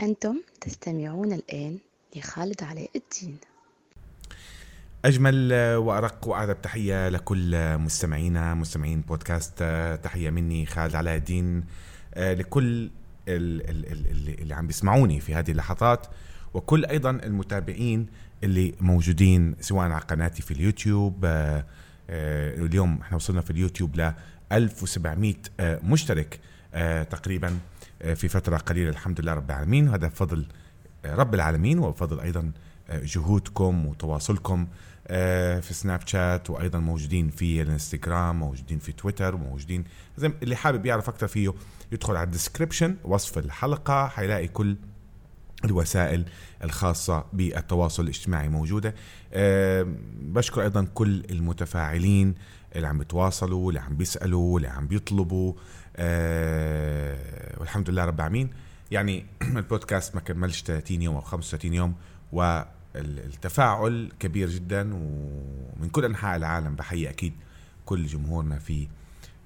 أنتم تستمعون الآن لخالد علاء الدين. أجمل وأرق وأعذب تحية لكل مستمعينا مستمعين بودكاست. تحية مني خالد علاء الدين. لكل اللي عم بيسمعوني في هذه اللحظات وكل أيضا المتابعين اللي موجودين سواء على قناتي في اليوتيوب. اليوم إحنا وصلنا في اليوتيوب ل 1700 مشترك تقريبا. في فترة قليلة الحمد لله رب العالمين. وهذا بفضل رب العالمين وبفضل أيضا جهودكم وتواصلكم في سناب شات وأيضا موجودين في الانستغرام موجودين في تويتر وموجودين اللي حابب يعرف أكثر فيه يدخل على الديسكربشن وصف الحلقة حيلاقي كل الوسائل الخاصة بالتواصل الاجتماعي موجودة. أه بشكر أيضا كل المتفاعلين اللي عم بيتواصلوا اللي عم بيسألوا اللي عم بيطلبوا أه والحمد لله رب العالمين. يعني البودكاست ما كملش 30 يوم أو 35 يوم والتفاعل كبير جدا ومن كل أنحاء العالم بحيي أكيد كل جمهورنا في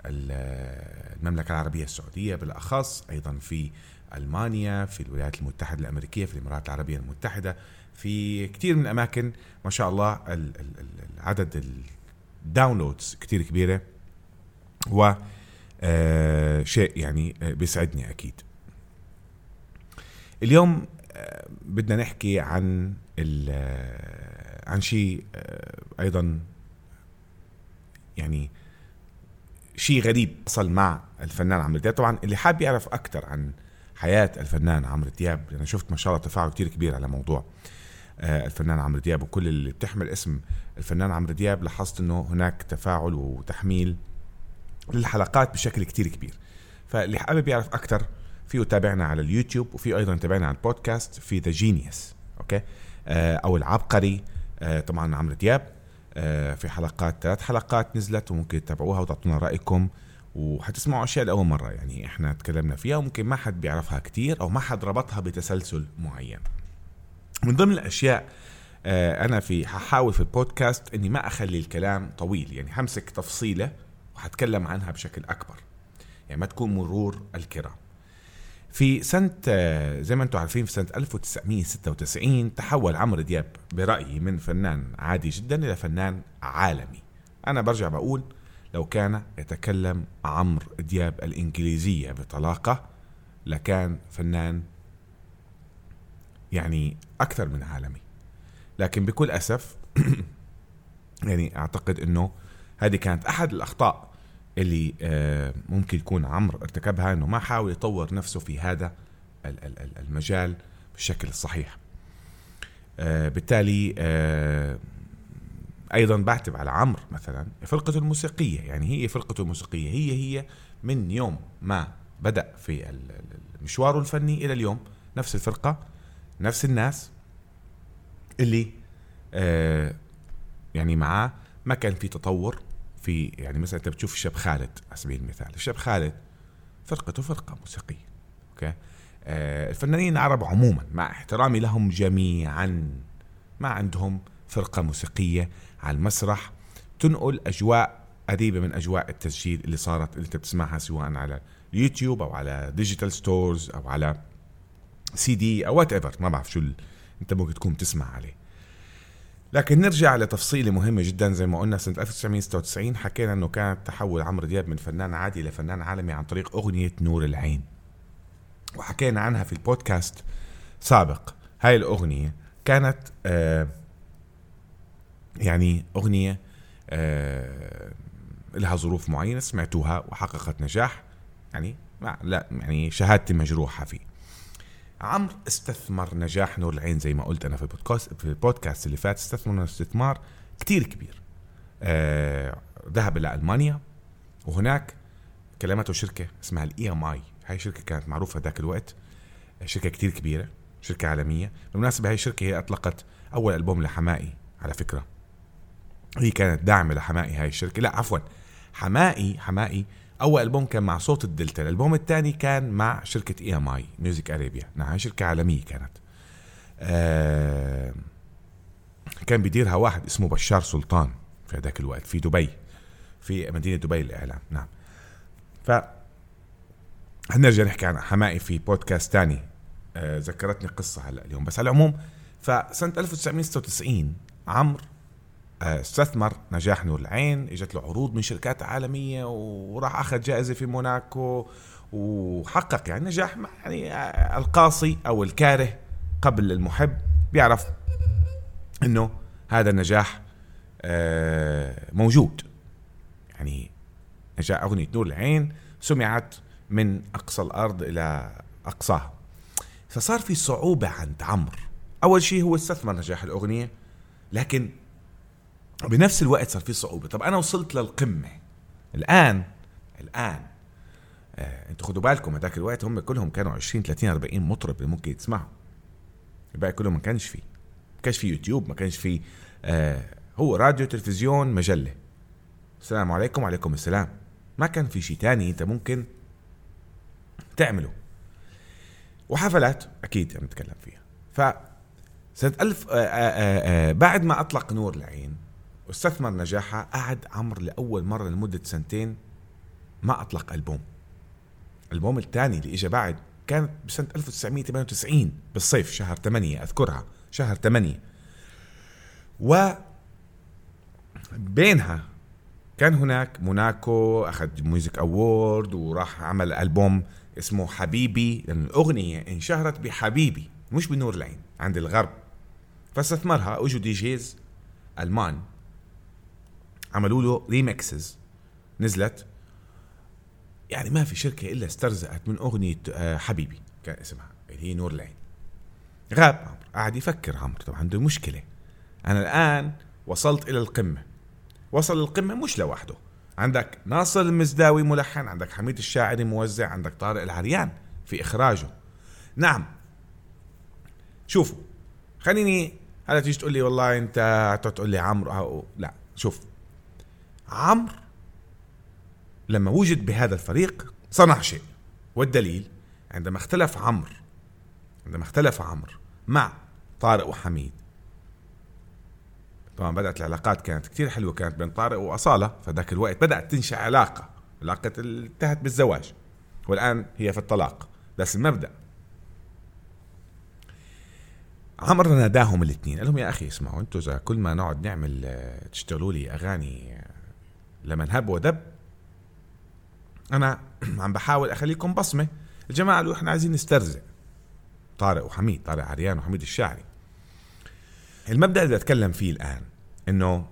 المملكة العربية السعودية بالأخص أيضا في ألمانيا في الولايات المتحدة الأمريكية في الإمارات العربية المتحدة في كثير من الأماكن. ما شاء الله عدد الداونلودز كثير كبيرة. و شيء يعني بيسعدني أكيد. اليوم بدنا نحكي عن عن شيء أيضا يعني شيء غريب حصل مع الفنان عمرو دياب. طبعا اللي حاب يعرف أكثر عن حياة الفنان عمرو دياب لأن شفت ما شاء الله تفاعل كثير كبير على موضوع الفنان عمرو دياب وكل اللي بتحمل اسم الفنان عمرو دياب لاحظت إنه هناك تفاعل وتحميل للحلقات بشكل كثير كبير. فاللي حابب يعرف أكثر فيه تابعنا على اليوتيوب وفيه أيضا تابعنا على البودكاست في The Genius okay؟ آه أو العبقري آه طبعا عمرو دياب. آه في حلقات ثلاث حلقات نزلت وممكن تتابعوها وتعطونا رأيكم وحتسمعوا أشياء لأول مرة. يعني إحنا تكلمنا فيها وممكن ما حد بيعرفها كتير أو ما حد ربطها بتسلسل معين. من ضمن الأشياء أنا في ححاول في البودكاست إني ما أخلي الكلام طويل. يعني همسك تفصيلة وحتكلم عنها بشكل أكبر. يعني ما تكون مرور الكرام. في سنة زي ما أنتم عارفين في سنة 1996 تحول عمرو دياب برأيي من فنان عادي جدا إلى فنان عالمي. أنا برجع بقول لو كان يتكلم عمرو دياب الإنجليزية بطلاقة لكان فنان يعني أكثر من عالمي. لكن بكل أسف يعني أعتقد أنه هذه كانت أحد الأخطاء اللي ممكن يكون عمرو ارتكبها إنه ما حاول يطور نفسه في هذا المجال بالشكل الصحيح. بالتالي أيضا بعتب على عمرو مثلا فرقته الموسيقية يعني هي فرقته الموسيقية هي هي من يوم ما بدأ في مشواره الفني إلى اليوم نفس الفرقة نفس الناس اللي يعني معاه ما كان في تطور. في يعني مثلا أنت بتشوف الشاب خالد على سبيل المثال الشاب خالد فرقته فرقة موسيقية أوكي؟ آه الفنانين العرب عموما مع احترامي لهم جميعا ما عندهم فرقة موسيقية على المسرح تنقل أجواء قريبة من أجواء التسجيل اللي صارت اللي أنت بتسمعها سواء على اليوتيوب أو على digital stores أو على سي دي أو whatever ما بعرف شو أنت ممكن تكون تسمع عليه. لكن نرجع لتفصيلة مهمة جدا زي ما قلنا سنة 1996 حكينا إنه كان تحول عمرو دياب من فنان عادي لفنان عالمي عن طريق أغنية نور العين. وحكينا عنها في البودكاست سابق. هاي الأغنية كانت آه يعني أغنية آه لها ظروف معينة سمعتوها وحققت نجاح يعني لا يعني شهادتي مجروحة فيه. عمرو استثمر نجاح نور العين زي ما قلت أنا في البودكاست في البودكاست اللي فات استثمر استثمار كتير كبير. آه ذهب إلى ألمانيا وهناك كلمته شركة اسمها ال EMI هاي شركة كانت معروفة ذاك الوقت. شركة كتير كبيرة شركة عالمية. بالمناسبة هاي الشركة هي أطلقت أول ألبوم لحماقي على فكرة. هي كانت داعمة لحماقي هاي الشركة. لا عفوا حماقي حماقي أول ألبوم كان مع صوت الدلتا الألبوم الثاني كان مع شركة EMI Music Arabia نعم شركة عالمية كانت. آه كان بيديرها واحد اسمه بشار سلطان في هذاك الوقت في دبي في مدينة دبي للاعلام نعم. ف هنرجع نحكي عن حمائي في بودكاست تاني؟ آه، ذكرتني قصة هلأ اليوم. بس على العموم فسنة 1996 عمرو استثمر نجاح نور العين إجت له عروض من شركات عالمية وراح أخذ جائزة في موناكو وحقق يعني نجاح يعني آه، القاصي أو الكاره قبل المحب. بيعرف إنه هذا النجاح موجود. يعني نجاح أغنية نور العين سمعت من أقصى الأرض إلى أقصاها. فصار في صعوبة عند عمرو. أول شيء هو استثمر نجاح الأغنية لكن بنفس الوقت صار في صعوبة. طب أنا وصلت للقمة. الآن الآن آه أنتوا خدوا بالكم هذاك الوقت هم كلهم كانوا 20 30 40 مطرب اللي ممكن يسمعوا الباقي كله ما كانش فيه. ما كانش في يوتيوب ما كانش في آه هو راديو تلفزيون مجلة. السلام عليكم وعليكم السلام. ما كان في شيء تاني أنت ممكن تعمله. وحفلات أكيد عم نتكلم فيها. ف ألف آآ آه، آآ آه، آه، بعد ما أطلق نور العين واستثمر نجاحها قعد عمر لأول مرة لمدة سنتين ما أطلق ألبوم. الألبوم الثاني اللي إجا بعد كانت بسنة 1998 بالصيف شهر 8 أذكرها شهر 8 و بينها كان هناك موناكو أخذ Music Award وراح عمل ألبوم اسمه حبيبي لأن الأغنية انشهرت بحبيبي مش بنور العين عند الغرب. فاستثمرها اجوا DJs ألمان. عملوا له remixes نزلت. يعني ما في شركة إلا استرزقت من أغنية آه، حبيبي. كان اسمها اللي هي نور العين. غاب عمرو. قاعد يفكر عمرو. طبعا عنده مشكلة. أنا الآن وصلت إلى القمة. وصل للقمة مش لوحده. عندك ناصر المزداوي ملحن عندك حميد الشاعري موزع عندك طارق العريان في إخراجه. نعم. شوفوا. خليني هلا تيجي تقول لي والله أنت تقول لي عمرو لا. شوف. عمرو لما وجد بهذا الفريق صنع شيء والدليل عندما اختلف عمرو عندما اختلف عمرو مع طارق وحميد. طبعا بدأت العلاقات كانت كتير حلوة كانت بين طارق وأصالة فذاك الوقت بدأت تنشأ علاقة علاقة انتهت بالزواج والآن هي في الطلاق بس المبدأ. عمر ناداهم الاثنين قال لهم يا أخي اسمعوا أنتوا إذا كل ما نقعد نعمل آه، تشتغلوا لي أغاني لمن هب ودب. أنا عم بحاول أخليكم بصمة. الجماعة قالوا إحنا عايزين نسترزق. طارق وحميد طارق عريان وحميد الشاعري. المبدأ اللي أتكلم فيه الآن إنه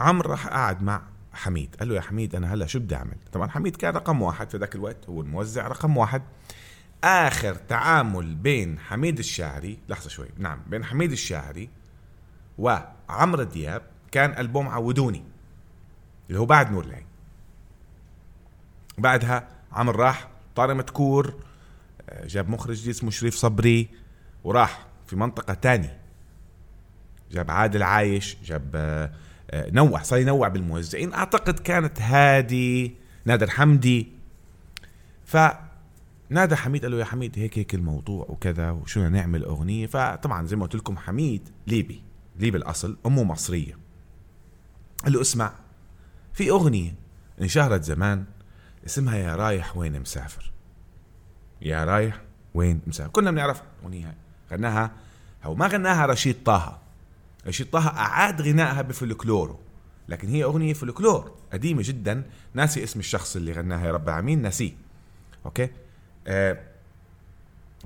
عمرو راح قعد مع حميد. قال له يا حميد أنا هلا شو بدي أعمل؟ طبعا حميد كان رقم واحد في ذاك الوقت هو الموزع رقم واحد. آخر تعامل بين حميد الشاعري لحظة شوي نعم بين حميد الشاعري وعمرو دياب كان ألبوم عودوني اللي هو بعد نور العين. بعدها عمرو راح طارق متكور آه، جاب مخرج اسمه شريف صبري وراح في منطقة تانية. جاب عادل عايش جاب آه، آه، نوع صار ينوع بالموزعين. أعتقد كانت هادي نادر حمدي. ف نادى حميد قال له يا حميد هيك هيك الموضوع وكذا وشو نعمل أغنية؟ فطبعا زي ما قلت لكم حميد ليبي ليبي الأصل أمه مصرية. قال له اسمع في أغنية انشهرت زمان اسمها يا رايح وين مسافر. يا رايح وين مسافر. كنا بنعرف أغنية غناها أو ما غناها رشيد طه. رشيد طه أعاد غنائها بفلكلوره لكن هي أغنية فلكلور قديمة جدا. ناسي اسم الشخص اللي غناها يا رب العالمين ناسيه. أوكي؟ آه،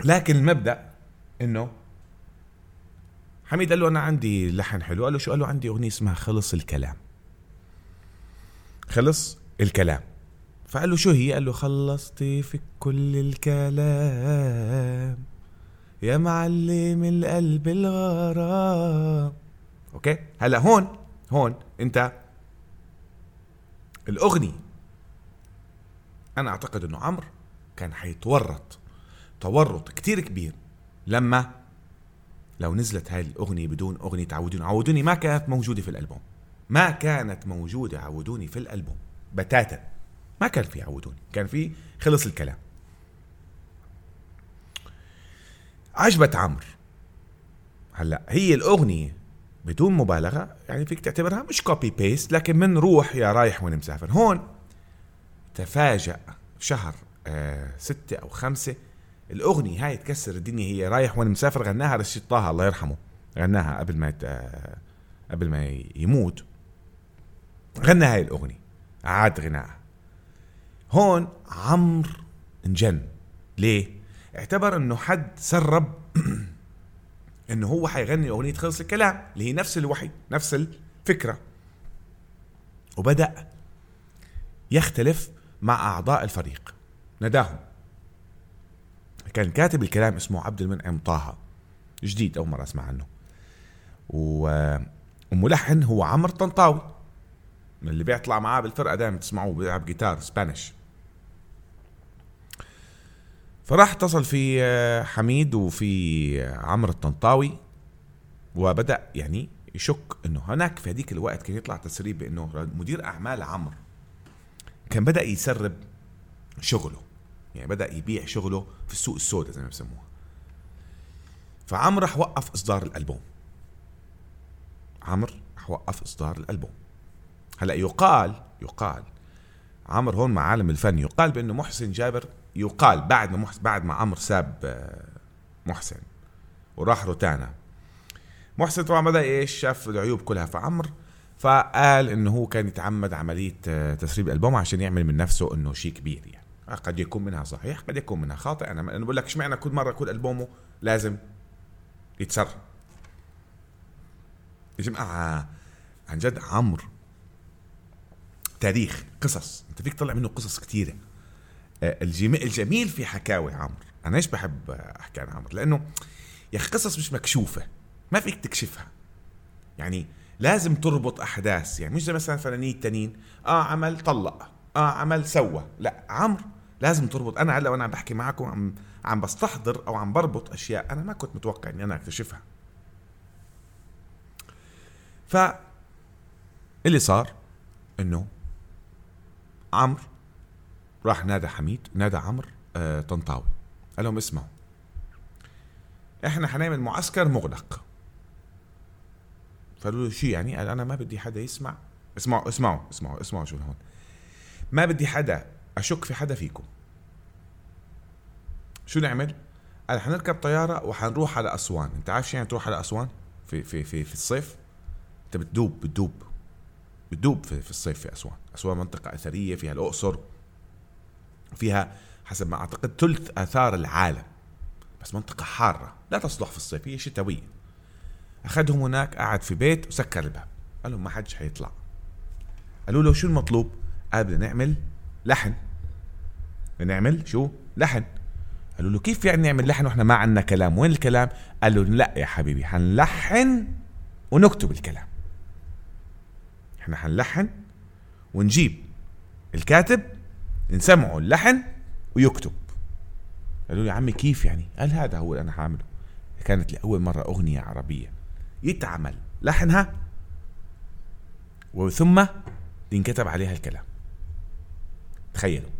لكن المبدأ إنه حميد قال له أنا عندي لحن حلو. قال له شو؟ قال له عندي أغنية اسمها خلص الكلام. خلص الكلام. فقال له شو هي؟ قال له خلصتي في كل الكلام يا معلم القلب الغرام. أوكي؟ هلا هون هون أنت الأغنية. أنا أعتقد إنه عمرو كان حيتورط تورط كتير كبير لما لو نزلت هاي الأغنية بدون أغنية عودوني عودوني ما كانت موجودة في الألبوم. ما كانت موجودة عودوني في الألبوم. بتاتا. ما كان في عودوني. كان في خلص الكلام. عجبت عمرو. هلا هي الأغنية بدون مبالغة يعني فيك تعتبرها مش copy paste لكن من روح يا رايح وين مسافر. هون تفاجأ شهر آه ستة أو خمسة الأغنية هاي تكسر الدنيا. هي رايح وأنا مسافر غناها رشيد طه الله يرحمه. غناها قبل ما. آه، قبل ما يموت. غنى هاي الأغنية. عاد غناها. هون عمرو انجن. ليه؟ اعتبر إنه حد سرب إنه هو حيغني اغنيه خلص الكلام. اللي هي نفس الوحي نفس الفكرة. وبدأ يختلف مع أعضاء الفريق. نداهم كان كاتب الكلام اسمه عبد المنعم طه. جديد أول مرة أسمع عنه. وملحن هو عمرو طنطاوي. اللي بيطلع معاه بالفرقة دائما تسمعوه بيلعب جيتار سبانيش. فراح اتصل في آه، حميد وفي عمرو الطنطاوي وبدأ يعني يشك إنه هناك في هذيك الوقت كان يطلع تسريب بإنه مدير أعمال عمرو كان بدأ يسرب شغله. يعني بدأ يبيع شغله في السوق السوداء زي ما بسموها فعمرو راح وقف إصدار الألبوم. عمرو راح وقف إصدار الألبوم. هلا يقال يقال. عمرو هون مع عالم الفن يقال بأنه محسن جابر يقال بعد ما محسن بعد ما عمرو ساب آه، محسن وراح روتانا. محسن طبعا بدأ إيش؟ شاف العيوب كلها فعمر فقال إنه هو كان يتعمد عملية آه، تسريب الالبوم عشان يعمل من نفسه إنه شيء كبير يعني. آه، قد يكون منها صحيح قد يكون منها خاطئ. أنا بقول لك اشمعنى كل مرة كل ألبومه لازم يتسر يا جماعة عن جد عمرو تاريخ قصص. أنت فيك تطلع منه قصص كثيره الجميل في حكاوي عمرو. أنا إيش بحب أحكي عن عمرو؟ لأنه يا أخي قصص مش مكشوفة. ما فيك تكشفها. يعني لازم تربط أحداث. يعني مش زي مثلا فنانين التانيين آه عمل طلق. آه عمل سوى. لا عمرو لازم تربط. أنا هلأ وأنا عم بحكي معكم عم عم بستحضر أو عم بربط أشياء أنا ما كنت متوقع إني أنا أكتشفها. ف اللي صار إنه عمرو. راح نادى حميد نادى عمرو آه طنطاوي. قال لهم اسمعوا إحنا حنعمل معسكر مغلق. فقالوا له شو يعني؟ قال أنا ما بدي حدا يسمع. اسمعوا اسمعوا اسمعوا اسمعوا شو هون. ما بدي حدا أشك في حدا فيكم. شو نعمل؟ قال حنركب طيارة وحنروح على أسوان. أنت عارف شو يعني تروح على أسوان؟ في في في في الصيف؟ أنت بتدوب بتدوب. بتدوب في, الصيف في أسوان. أسوان منطقة أثرية فيها الأقصر فيها حسب ما أعتقد ثلث آثار العالم. بس منطقة حارة لا تصلح في الصيف هي شتوية. أخذهم هناك قعد في بيت وسكر الباب. قال لهم ما حدش حيطلع. قالوا له شو المطلوب؟ قال بدنا نعمل لحن. بدنا نعمل شو؟ لحن. قالوا له كيف يعني نعمل لحن وإحنا ما عندنا كلام؟ وين الكلام؟ قال له لا يا حبيبي حنلحن ونكتب الكلام. إحنا حنلحن ونجيب. الكاتب نسمعه اللحن ويكتب. قالوا لي يا عمي كيف يعني؟ قال هذا هو اللي أنا حاعمله كانت لأول مرة أغنية عربية. يتعمل. لحنها. وثم ينكتب عليها الكلام. تخيلوا.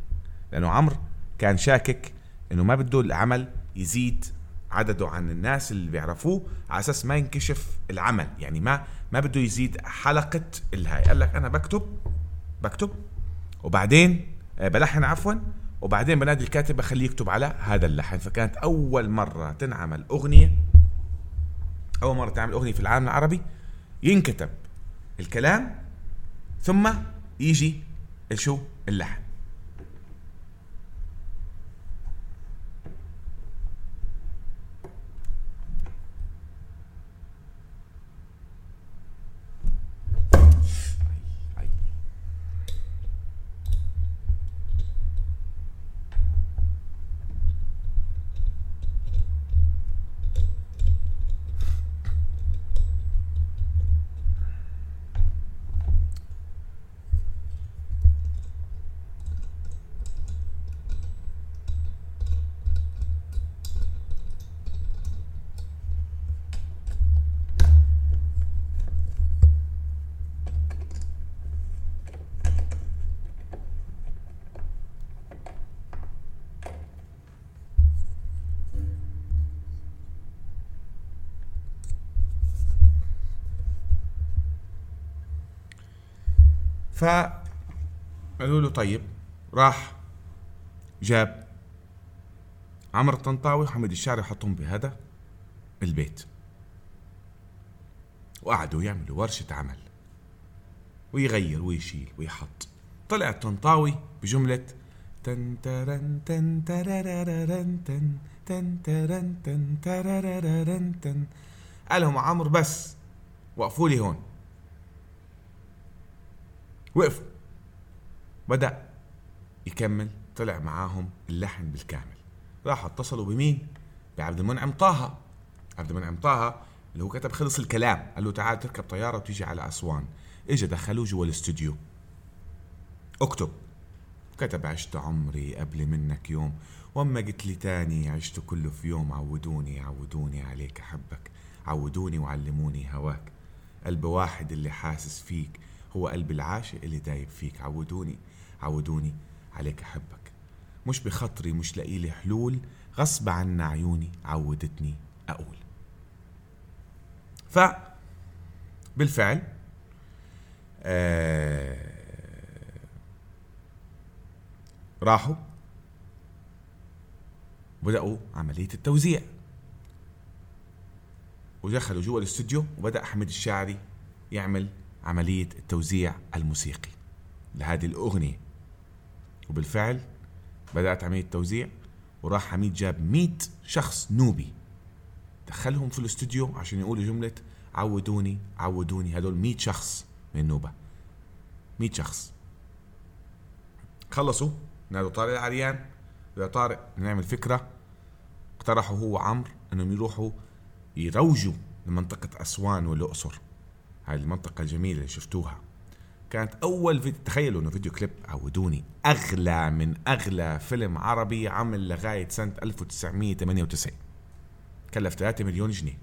لأنه عمرو كان شاكك إنه ما بده العمل يزيد عدده عن الناس اللي بيعرفوه على أساس ما ينكشف العمل. يعني ما ما بده يزيد حلقة الهاي. قال لك أنا بكتب بكتب وبعدين آه، بلحن عفوا وبعدين بنادي الكاتب بخليه يكتب على هذا اللحن. فكانت أول مرة تنعمل أغنية أول مرة تعمل أغنية في العالم العربي ينكتب الكلام ثم يجي شو؟ اللحن. فقالوا له طيب راح جاب عمر الطنطاوي وحمد الشاعري حطهم بهذا البيت. وقعدوا يعملوا ورشة عمل ويغير ويشيل ويحط. طلع الطنطاوي بجملة تن ترن تن تررررن تن تن ترن تن تررررن تن. قالهم عمرو بس وقفوا لي هون. وقفوا بدأ يكمل طلع معاهم اللحن بالكامل. راحوا اتصلوا بمين؟ بعبد المنعم طه. عبد المنعم طه اللي هو كتب خلص الكلام قال له تعال تركب طيارة وتيجي على أسوان. اجى دخلوه جوا الاستوديو. اكتب. كتب عشت عمري قبل منك يوم وأما قلت لي تاني عشت كله في يوم. عودوني عودوني عليك أحبك عودوني وعلموني هواك. قلب واحد اللي حاسس فيك هو قلب العاشق اللي دايب فيك. عودوني عودوني عليك أحبك. مش بخطري مش لاقي لي حلول. غصب عنا عيوني عودتني أقول. ف بالفعل آه راحوا. بدأوا عملية التوزيع. ودخلوا جوا الاستوديو وبدأ أحمد الشاعري يعمل عملية التوزيع الموسيقي. لهذه الأغنية. وبالفعل بدأت عملية التوزيع وراح حميد جاب مئة شخص نوبي. دخلهم في الاستوديو عشان يقولوا جملة عودوني عودوني هدول مئة شخص من النوبة مئة شخص. خلصوا نادوا طارق العريان. يا طارق نعمل فكرة. اقترحوا هو عمرو إنهم يروحوا يروجوا لمنطقة أسوان والأقصر. هاي المنطقة الجميلة اللي شفتوها. كانت أول فيديو تخيلوا إنه فيديو كليب عودوني. أغلى من أغلى فيلم عربي عمل لغاية سنة 1998 كلف 3 مليون جنيه.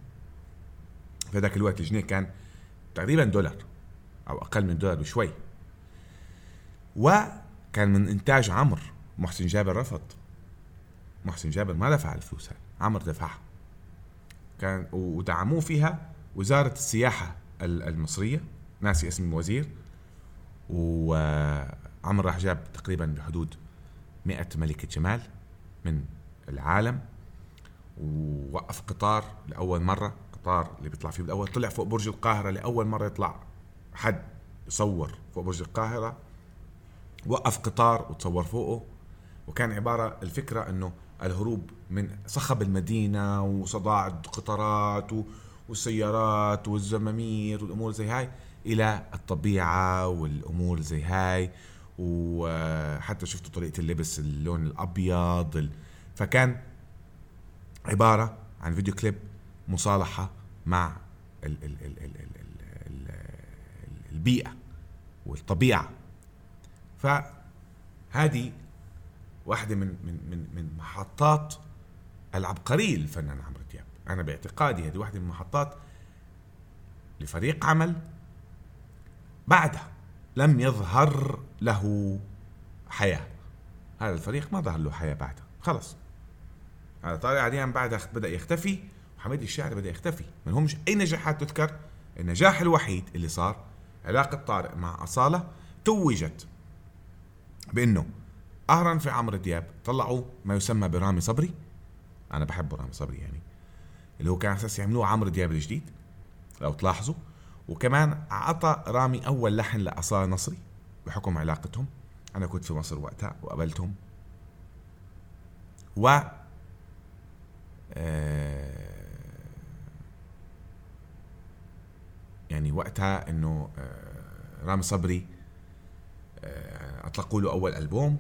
في ذاك الوقت الجنيه كان تقريبا دولار أو أقل من دولار بشوي. وكان من إنتاج عمرو محسن جابر رفض. محسن جابر ما دفع الفلوس هاي عمرو دفعها. كان ودعموه فيها وزارة السياحة. المصرية. ناسي اسم الوزير. وعمر راح جاب تقريبا بحدود مئة ملكة جمال من العالم. ووقف قطار لأول مرة. قطار اللي بيطلع فيه بالأول. طلع فوق برج القاهرة لأول مرة يطلع. حد يصور فوق برج القاهرة. وقف قطار وتصور فوقه. وكان عبارة الفكرة أنه الهروب من صخب المدينة وصداع القطارات والسيارات والزمامير والأمور زي هاي إلى الطبيعة والأمور زي هاي. وحتى شفتوا طريقة اللبس اللون الأبيض فكان عبارة عن فيديو كليب مصالحة مع ال ال ال ال ال ال البيئة والطبيعة. فهذه واحدة من من من محطات العبقرية للفنان عمرو دياب. أنا باعتقادي هذه واحدة من المحطات لفريق عمل بعدها لم يظهر له حياة. هذا الفريق ما ظهر له حياة بعدها. خلص هذا طارق عديان بعدها بدأ يختفي. وحميد الشاعري بدأ يختفي. ما لهمش أي نجاحات تذكر. النجاح الوحيد اللي صار علاقة طارق مع أصالة توجت بأنه قهرا في عمرو دياب طلعوا ما يسمى برامي صبري. أنا بحبه رامي صبري يعني. اللي هو كان أساس يعملوه عمرو دياب الجديد لو تلاحظوا. وكمان عطى رامي أول لحن لأصالة نصري بحكم علاقتهم. أنا كنت في مصر وقتها وقابلتهم. و آه، يعني وقتها إنه آه، رامي صبري آه، أطلقوا له أول ألبوم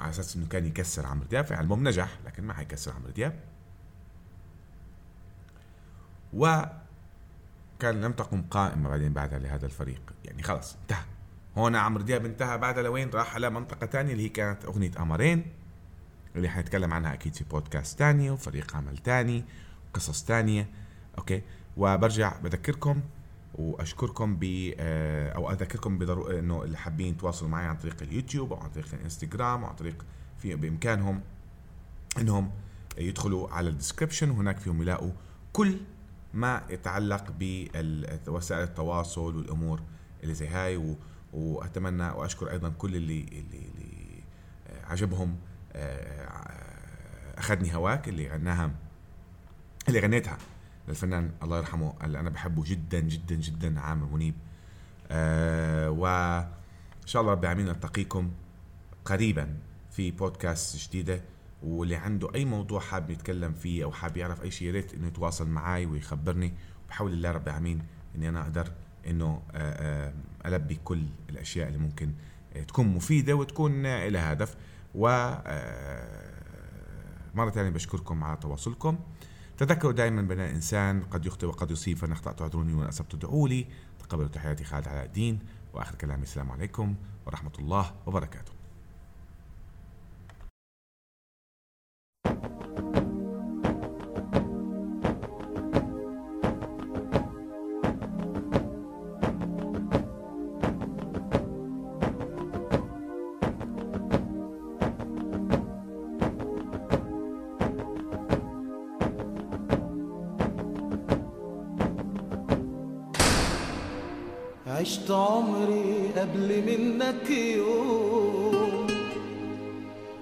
على أساس إنه كان يكسر عمرو دياب. فالبوم نجح لكن ما حيكسر عمرو دياب. و كان لم تقم قائمة بعدين بعدها لهذا الفريق. يعني خلاص انتهى. هون عمرو دياب انتهى بعدها لوين؟ راح على منطقة تانية اللي هي كانت أغنية قمرين اللي حنتكلم عنها أكيد في بودكاست تاني وفريق عمل تاني قصص تانية. okay؟ وبرجع بذكركم وأشكركم ب آه، أو أذكركم بضرورة إنه اللي حابين يتواصلوا معي عن طريق اليوتيوب أو عن طريق الإنستغرام أو عن طريق في بإمكانهم إنهم يدخلوا على ال description وهناك فيهم يلاقوا كل ما يتعلق بوسائل التواصل والأمور اللي زي هاي و... وأتمنى وأشكر أيضا كل اللي اللي, اللي عجبهم آه، أخذني هواك اللي غناها اللي غنيتها للفنان الله يرحمه اللي أنا بحبه جدا جدا جدا عامر منيب. آه وان شاء الله رب العالمين نلتقيكم قريبا في بودكاست جديدة. واللي عنده أي موضوع حاب يتكلم فيه أو حاب يعرف أي شيء يا ريت إنه يتواصل معي ويخبرني. بحول الله رب العالمين إني أنا أقدر إنه آه، آه، ألبي كل الأشياء اللي ممكن آه، تكون مفيدة وتكون لها هدف. و مرة ثانية بشكركم على تواصلكم. تذكروا دائما بأن الإنسان قد يخطئ وقد يصيب فإن أخطأت أعذروني وإن أسبت ادعوا لي. تقبلوا تحياتي خالد علاء الدين. وآخر كلامي السلام عليكم ورحمة الله وبركاته.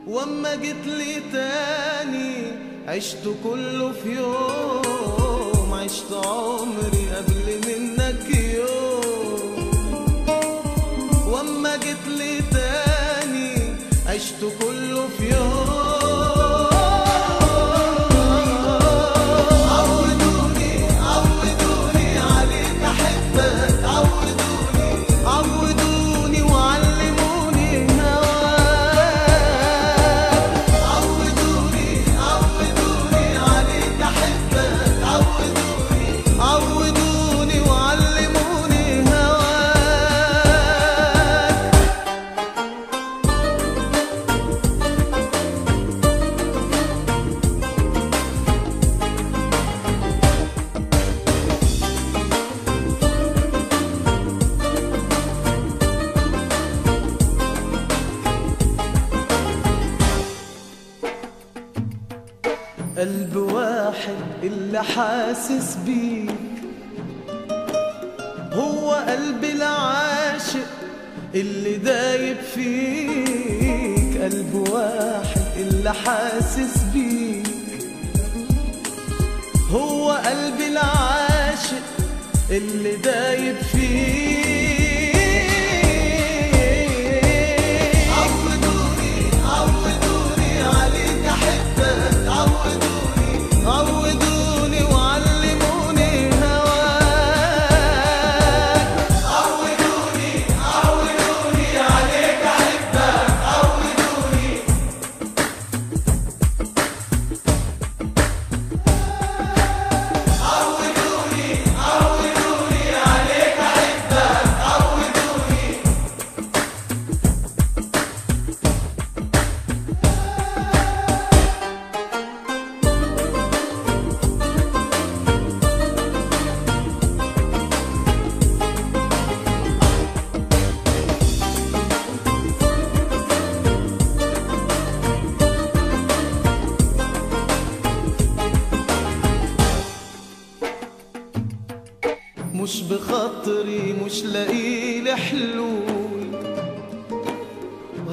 واما جيت لي تاني عشت كله في يوم عشت عمري قبل منك يوم. واما جيت لي تاني عشت كله في يوم. حاسس بيك. هو قلب العاشق اللي دايب فيك. قلب واحد اللي حاسس بيك. هو قلب العاشق اللي دايب فيك.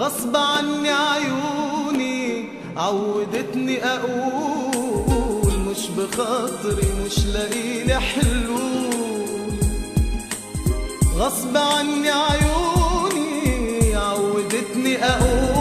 غصب عني عيوني عودتني أقول مش بخاطري مش لاقيلي حلول. غصب عني عيوني عودتني أقول